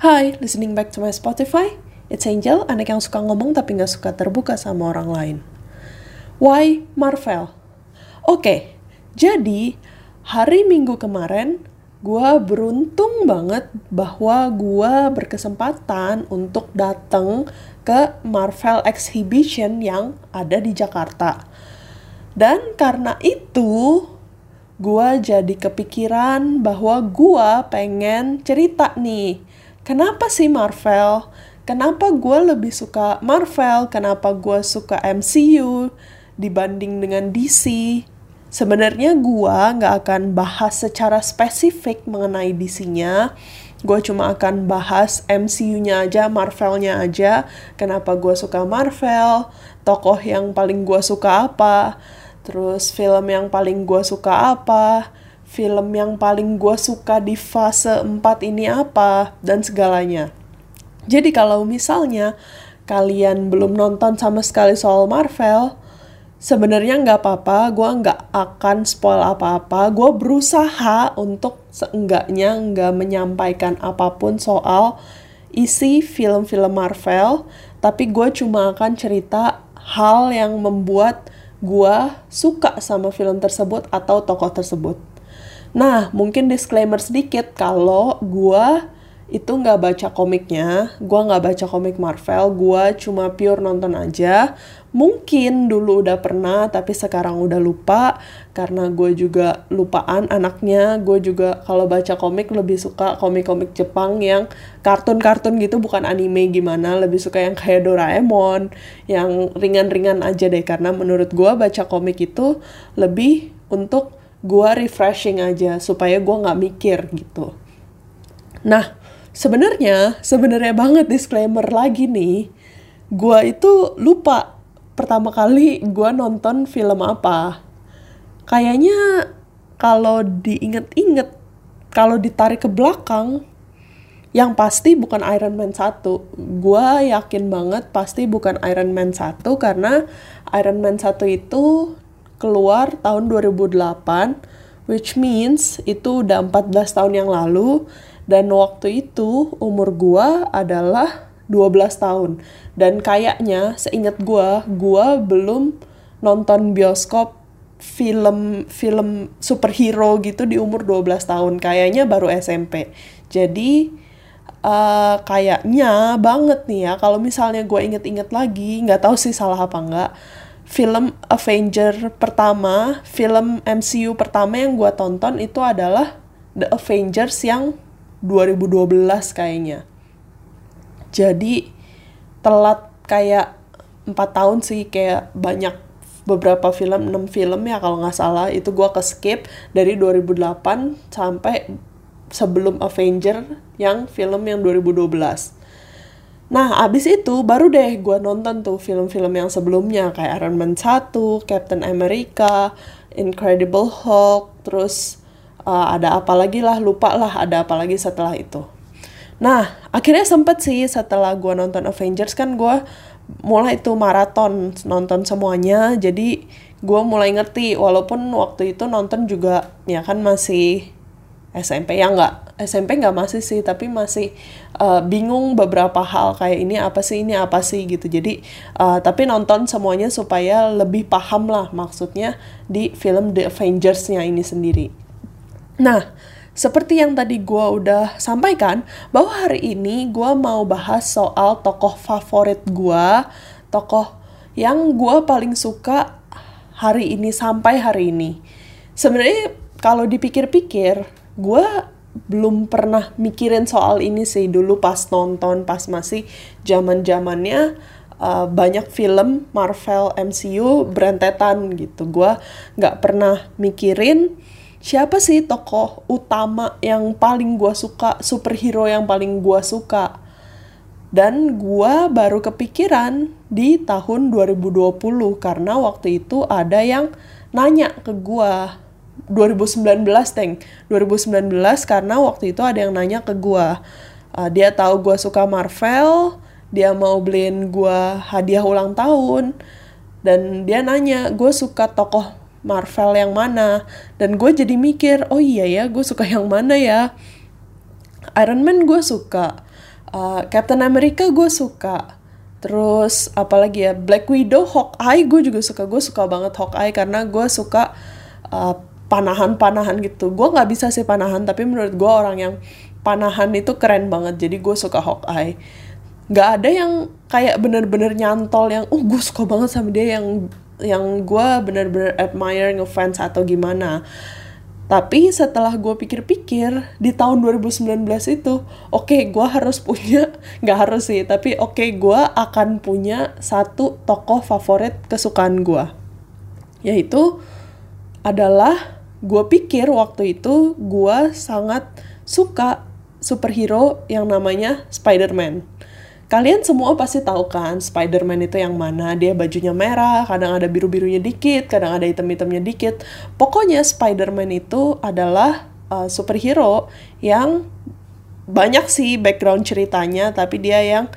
Hai, listening back to my Spotify. It's Angel, anak yang suka ngomong tapi nggak suka terbuka sama orang lain. Why Marvel? Oke, jadi hari Minggu kemarin gue beruntung banget bahwa gue berkesempatan untuk datang ke Marvel Exhibition yang ada di Jakarta. Dan karena itu, gue jadi kepikiran bahwa gue pengen cerita nih. Kenapa sih Marvel? Kenapa gue lebih suka Marvel? Kenapa gue suka MCU dibanding dengan DC? Sebenarnya gue nggak akan bahas secara spesifik mengenai DC-nya. Gue cuma akan bahas MCU-nya aja, Marvel-nya aja. Kenapa gue suka Marvel, tokoh yang paling gue suka apa, terus film yang paling gue suka apa, film yang paling gue suka di fase 4 ini apa, dan segalanya. Jadi kalau misalnya kalian belum nonton sama sekali soal Marvel, sebenarnya nggak apa-apa, gue nggak akan spoil apa-apa. Gue berusaha untuk seenggaknya nggak menyampaikan apa pun soal isi film-film Marvel, tapi gue cuma akan cerita hal yang membuat gue suka sama film tersebut atau tokoh tersebut. Nah, mungkin disclaimer sedikit kalau gue itu nggak baca komiknya, gue nggak baca komik Marvel, gue cuma pure nonton aja. Mungkin dulu udah pernah, tapi sekarang udah lupa karena gue juga lupaan anaknya. Gue juga kalau baca komik lebih suka komik-komik Jepang yang kartun-kartun gitu, bukan anime gimana. Lebih suka yang kayak Doraemon, yang ringan-ringan aja deh. Karena menurut gue baca komik itu lebih untuk gue refreshing aja supaya gue nggak mikir gitu. Nah, sebenarnya sebenarnya banget disclaimer lagi nih gue itu lupa pertama kali gue nonton film apa kayaknya kalau diinget-inget kalau ditarik ke belakang yang pasti bukan Iron Man 1 gue yakin banget pasti bukan Iron Man 1 karena Iron Man 1 itu keluar tahun 2008 which means itu udah 14 tahun yang lalu dan waktu itu umur gua adalah 12 tahun. Dan kayaknya seingat gua, gua belum nonton bioskop film film superhero gitu di umur 12 tahun. Kayaknya baru SMP. Jadi uh, kayaknya banget nih ya kalau misalnya gue inget-inget lagi, nggak tahu sih salah apa nggak. Film Avenger pertama, film MCU pertama yang gue tonton itu adalah The Avengers yang 2012 kayaknya. Jadi telat kayak empat tahun sih kayak banyak beberapa film 6 film ya kalau nggak salah itu gue ke skip dari 2008 sampai sebelum Avenger yang film yang 2012 nah abis itu baru deh gue nonton tuh film-film yang sebelumnya kayak Iron Man 1, Captain America, Incredible Hulk, terus uh, ada apa lagi lah lupa lah ada apa lagi setelah itu. Nah akhirnya sempet sih setelah gue nonton Avengers kan gue mulai itu maraton nonton semuanya. Jadi gue mulai ngerti walaupun waktu itu nonton juga ya kan masih SMP ya nggak SMP nggak masih sih tapi masih uh, bingung beberapa hal kayak ini apa sih ini apa sih gitu. Jadi uh, tapi nonton semuanya supaya lebih paham lah maksudnya di film The Avengers-nya ini sendiri. Nah, seperti yang tadi gue udah sampaikan, bahwa hari ini gue mau bahas soal tokoh favorit gue, tokoh yang gue paling suka hari ini sampai hari ini. Sebenarnya kalau dipikir-pikir, gue belum pernah mikirin soal ini sih dulu pas nonton, pas masih zaman zamannya uh, banyak film Marvel MCU berentetan gitu. Gue nggak pernah mikirin siapa sih tokoh utama yang paling gue suka, superhero yang paling gue suka. Dan gue baru kepikiran di tahun 2020 karena waktu itu ada yang nanya ke gue 2019 teng 2019 karena waktu itu ada yang nanya ke gue uh, dia tahu gue suka Marvel dia mau beliin gue hadiah ulang tahun dan dia nanya gue suka tokoh Marvel yang mana dan gue jadi mikir oh iya ya gue suka yang mana ya Iron Man gue suka Uh, Captain America gue suka. Terus apalagi ya Black Widow, Hawkeye gue juga suka. Gue suka banget Hawkeye karena gue suka uh, panahan-panahan gitu. Gue nggak bisa sih panahan, tapi menurut gue orang yang panahan itu keren banget. Jadi gue suka Hawkeye. Gak ada yang kayak bener-bener nyantol yang, oh gue suka banget sama dia yang yang gue bener-bener admire, ngefans atau gimana tapi setelah gue pikir-pikir di tahun 2019 itu, oke okay, gue harus punya, nggak harus sih, tapi oke okay, gue akan punya satu tokoh favorit kesukaan gue. Yaitu adalah gue pikir waktu itu gue sangat suka superhero yang namanya Spider-Man Kalian semua pasti tahu kan Spider-Man itu yang mana. Dia bajunya merah, kadang ada biru-birunya dikit, kadang ada hitam-hitamnya dikit. Pokoknya Spider-Man itu adalah uh, superhero yang banyak sih background ceritanya, tapi dia yang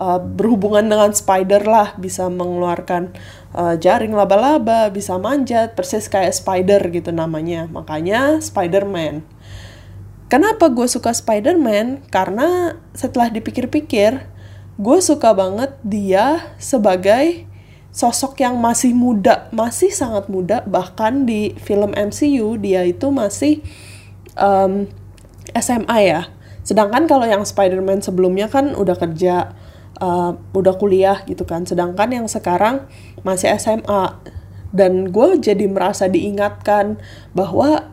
uh, berhubungan dengan spider lah, bisa mengeluarkan uh, jaring laba-laba, bisa manjat, persis kayak spider gitu namanya. Makanya Spider-Man. Kenapa gue suka Spider-Man? Karena setelah dipikir-pikir, gue suka banget dia sebagai sosok yang masih muda, masih sangat muda, bahkan di film MCU dia itu masih um, SMA ya. Sedangkan kalau yang Spider-Man sebelumnya kan udah kerja, uh, udah kuliah gitu kan. Sedangkan yang sekarang masih SMA. Dan gue jadi merasa diingatkan bahwa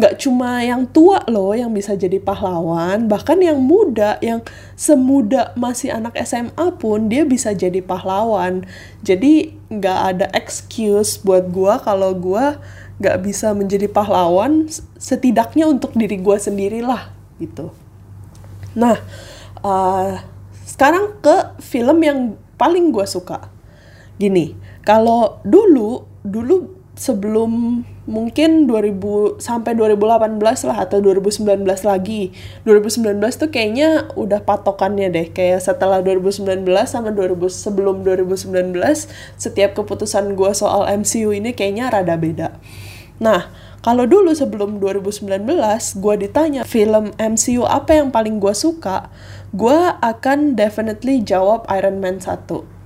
nggak cuma yang tua loh yang bisa jadi pahlawan, bahkan yang muda, yang semuda masih anak SMA pun dia bisa jadi pahlawan. Jadi nggak ada excuse buat gue kalau gue nggak bisa menjadi pahlawan, setidaknya untuk diri gue sendirilah gitu. Nah, uh, sekarang ke film yang paling gue suka. Gini, kalau dulu dulu sebelum mungkin 2000 sampai 2018 lah atau 2019 lagi. 2019 tuh kayaknya udah patokannya deh. Kayak setelah 2019 sama 2000 sebelum 2019 setiap keputusan gue soal MCU ini kayaknya rada beda. Nah, kalau dulu sebelum 2019 gue ditanya film MCU apa yang paling gue suka, gue akan definitely jawab Iron Man 1.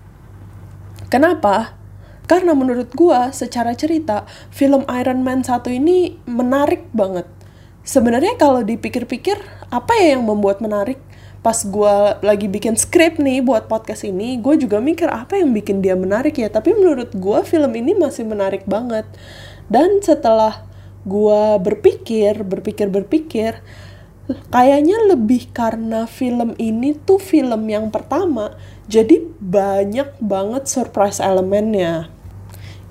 Kenapa? Karena menurut gua secara cerita film Iron Man 1 ini menarik banget. Sebenarnya kalau dipikir-pikir apa ya yang membuat menarik? Pas gua lagi bikin skrip nih buat podcast ini, gue juga mikir apa yang bikin dia menarik ya. Tapi menurut gua film ini masih menarik banget. Dan setelah gua berpikir, berpikir, berpikir, kayaknya lebih karena film ini tuh film yang pertama jadi banyak banget surprise elemennya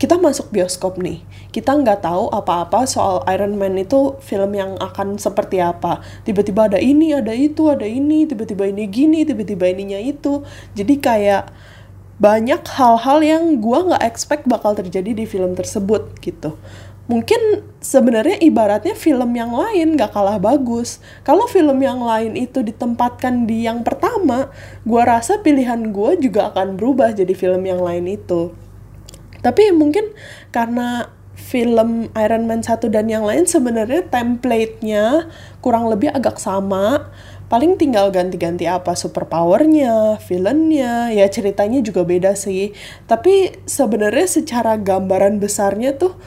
kita masuk bioskop nih, kita nggak tahu apa-apa soal Iron Man itu film yang akan seperti apa. Tiba-tiba ada ini, ada itu, ada ini, tiba-tiba ini gini, tiba-tiba ininya itu. Jadi kayak banyak hal-hal yang gue nggak expect bakal terjadi di film tersebut gitu. Mungkin sebenarnya ibaratnya film yang lain gak kalah bagus. Kalau film yang lain itu ditempatkan di yang pertama, gue rasa pilihan gue juga akan berubah jadi film yang lain itu tapi mungkin karena film Iron Man 1 dan yang lain sebenarnya template-nya kurang lebih agak sama. Paling tinggal ganti-ganti apa superpowernya, villainnya, ya ceritanya juga beda sih. Tapi sebenarnya secara gambaran besarnya tuh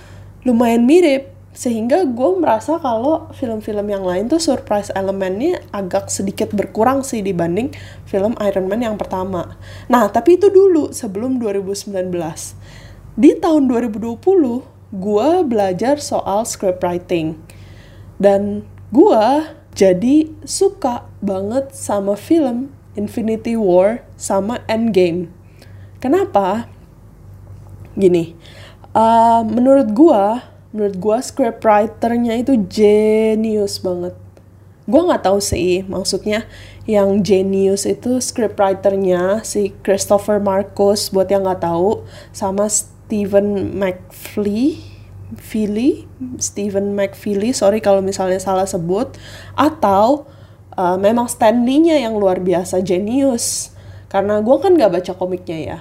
lumayan mirip. Sehingga gue merasa kalau film-film yang lain tuh surprise elemennya agak sedikit berkurang sih dibanding film Iron Man yang pertama. Nah, tapi itu dulu sebelum 2019 di tahun 2020 gue belajar soal script writing dan gue jadi suka banget sama film Infinity War sama Endgame. Kenapa? Gini, uh, menurut gue, menurut gue script writernya itu genius banget. Gue nggak tahu sih, maksudnya yang genius itu script writernya si Christopher Marcus buat yang nggak tahu sama Stephen McFeely Philly, Stephen McFeely, sorry kalau misalnya salah sebut, atau uh, memang Stanley-nya yang luar biasa genius. Karena gue kan gak baca komiknya ya.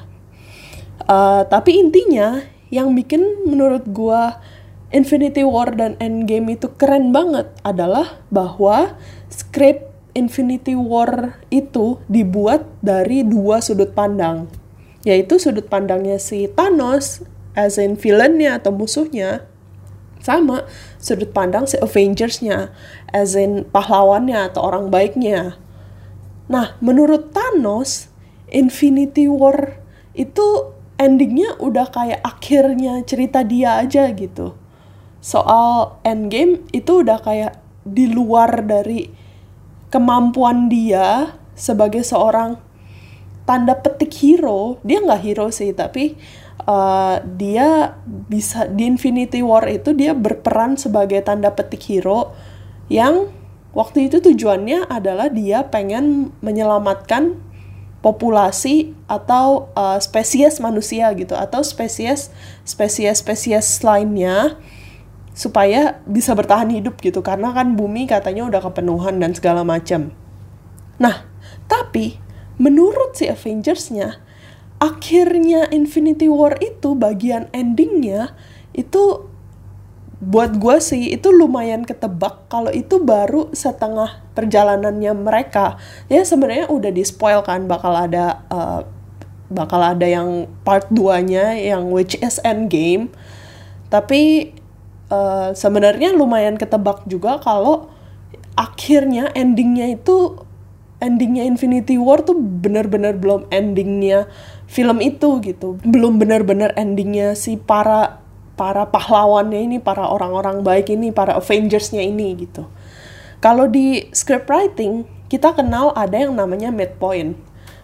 Uh, tapi intinya yang bikin menurut gue Infinity War dan Endgame itu keren banget adalah bahwa skrip Infinity War itu dibuat dari dua sudut pandang, yaitu sudut pandangnya si Thanos as in villainnya atau musuhnya, sama sudut pandang si Avengers-nya as in pahlawannya atau orang baiknya. Nah, menurut Thanos, Infinity War itu endingnya udah kayak akhirnya cerita dia aja gitu. Soal Endgame itu udah kayak di luar dari kemampuan dia sebagai seorang tanda petik hero. Dia nggak hero sih, tapi uh, dia bisa di Infinity War itu dia berperan sebagai tanda petik hero yang waktu itu tujuannya adalah dia pengen menyelamatkan populasi atau uh, spesies manusia gitu atau spesies spesies spesies lainnya supaya bisa bertahan hidup gitu karena kan bumi katanya udah kepenuhan dan segala macam. Nah, tapi menurut si Avengers-nya akhirnya Infinity War itu bagian endingnya itu buat gue sih itu lumayan ketebak kalau itu baru setengah perjalanannya mereka. Ya sebenarnya udah di spoil kan bakal ada uh, bakal ada yang part 2 nya yang which is end game tapi uh, sebenarnya lumayan ketebak juga kalau akhirnya endingnya itu endingnya Infinity War tuh bener-bener belum endingnya film itu gitu. Belum bener-bener endingnya si para para pahlawannya ini, para orang-orang baik ini, para Avengersnya ini gitu. Kalau di script writing, kita kenal ada yang namanya midpoint.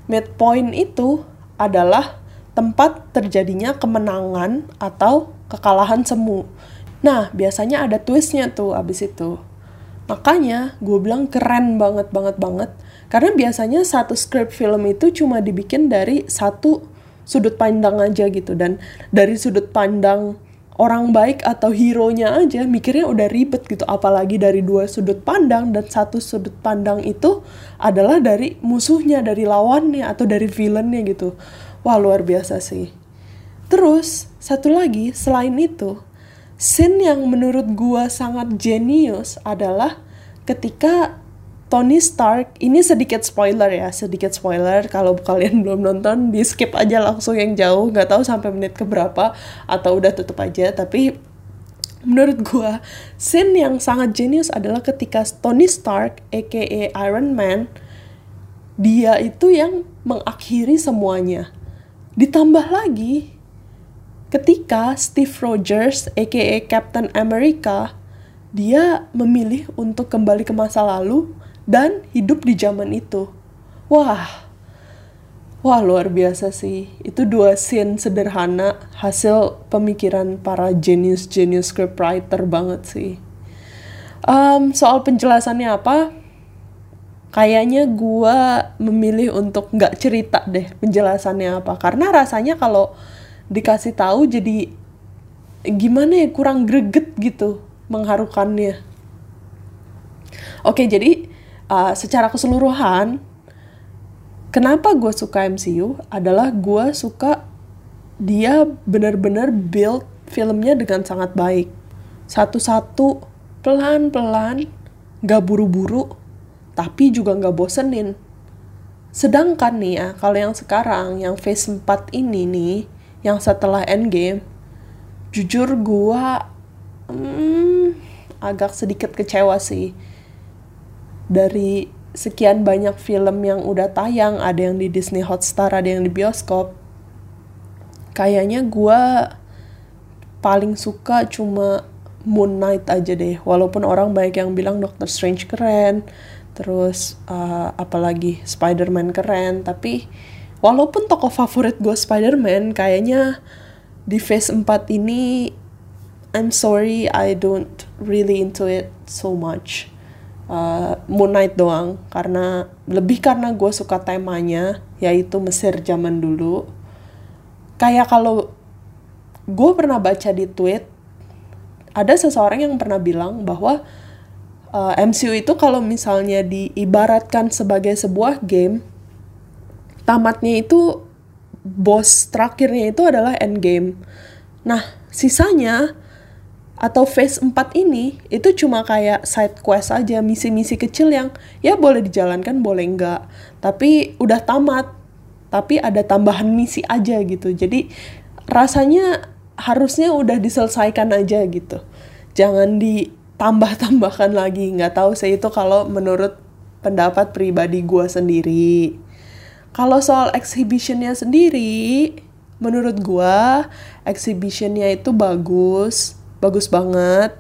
Midpoint itu adalah tempat terjadinya kemenangan atau kekalahan semu. Nah, biasanya ada twistnya tuh abis itu. Makanya gue bilang keren banget banget banget. Karena biasanya satu script film itu cuma dibikin dari satu sudut pandang aja gitu. Dan dari sudut pandang orang baik atau hero-nya aja mikirnya udah ribet gitu. Apalagi dari dua sudut pandang dan satu sudut pandang itu adalah dari musuhnya dari lawannya atau dari villainnya gitu. Wah luar biasa sih. Terus satu lagi selain itu scene yang menurut gua sangat jenius adalah ketika Tony Stark ini sedikit spoiler ya sedikit spoiler. Kalau kalian belum nonton di skip aja langsung yang jauh. Nggak tahu sampai menit keberapa atau udah tutup aja. Tapi menurut gua scene yang sangat jenius adalah ketika Tony Stark aka Iron Man dia itu yang mengakhiri semuanya. Ditambah lagi ketika Steve Rogers aka Captain America dia memilih untuk kembali ke masa lalu dan hidup di zaman itu. Wah, wah luar biasa sih. Itu dua scene sederhana hasil pemikiran para genius-genius scriptwriter banget sih. Um, soal penjelasannya apa? Kayaknya gue memilih untuk nggak cerita deh penjelasannya apa. Karena rasanya kalau dikasih tahu jadi gimana ya kurang greget gitu mengharukannya. Oke, jadi uh, secara keseluruhan kenapa gue suka MCU adalah gue suka dia benar-benar build filmnya dengan sangat baik. Satu-satu pelan-pelan gak buru-buru tapi juga gak bosenin. Sedangkan nih ya kalau yang sekarang yang phase 4 ini nih yang setelah endgame jujur gue hmm, agak sedikit kecewa sih dari sekian banyak film yang udah tayang, ada yang di Disney Hotstar, ada yang di bioskop. Kayaknya gue paling suka cuma Moon Knight aja deh. Walaupun orang banyak yang bilang Doctor Strange keren, terus uh, apalagi Spider-Man keren, tapi walaupun tokoh favorit gue Spider-Man, kayaknya di phase 4 ini I'm sorry I don't really into it so much uh, Moon Knight doang. Karena lebih karena gue suka temanya yaitu Mesir zaman dulu. Kayak kalau gue pernah baca di tweet ada seseorang yang pernah bilang bahwa uh, MCU itu kalau misalnya diibaratkan sebagai sebuah game tamatnya itu bos terakhirnya itu adalah endgame. Nah sisanya atau phase 4 ini itu cuma kayak side quest aja, misi-misi kecil yang ya boleh dijalankan, boleh enggak. Tapi udah tamat, tapi ada tambahan misi aja gitu. Jadi rasanya harusnya udah diselesaikan aja gitu. Jangan ditambah-tambahkan lagi. Nggak tahu sih itu kalau menurut pendapat pribadi gue sendiri. Kalau soal exhibitionnya sendiri, menurut gue exhibitionnya itu bagus bagus banget.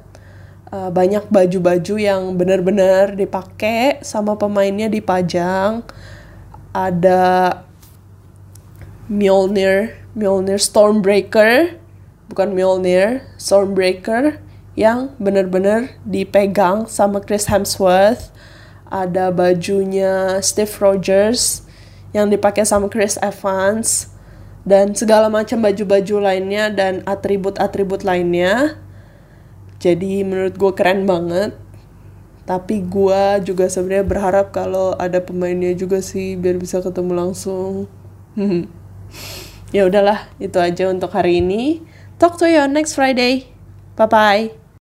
Uh, banyak baju-baju yang benar-benar dipakai sama pemainnya dipajang ada Mjolnir Mjolnir Stormbreaker bukan Mjolnir Stormbreaker yang benar-benar dipegang sama Chris Hemsworth. Ada bajunya Steve Rogers yang dipakai sama Chris Evans dan segala macam baju-baju lainnya dan atribut-atribut lainnya jadi menurut gue keren banget. Tapi gue juga sebenarnya berharap kalau ada pemainnya juga sih biar bisa ketemu langsung. Ya udahlah itu aja untuk hari ini. Talk to you on next Friday. Bye bye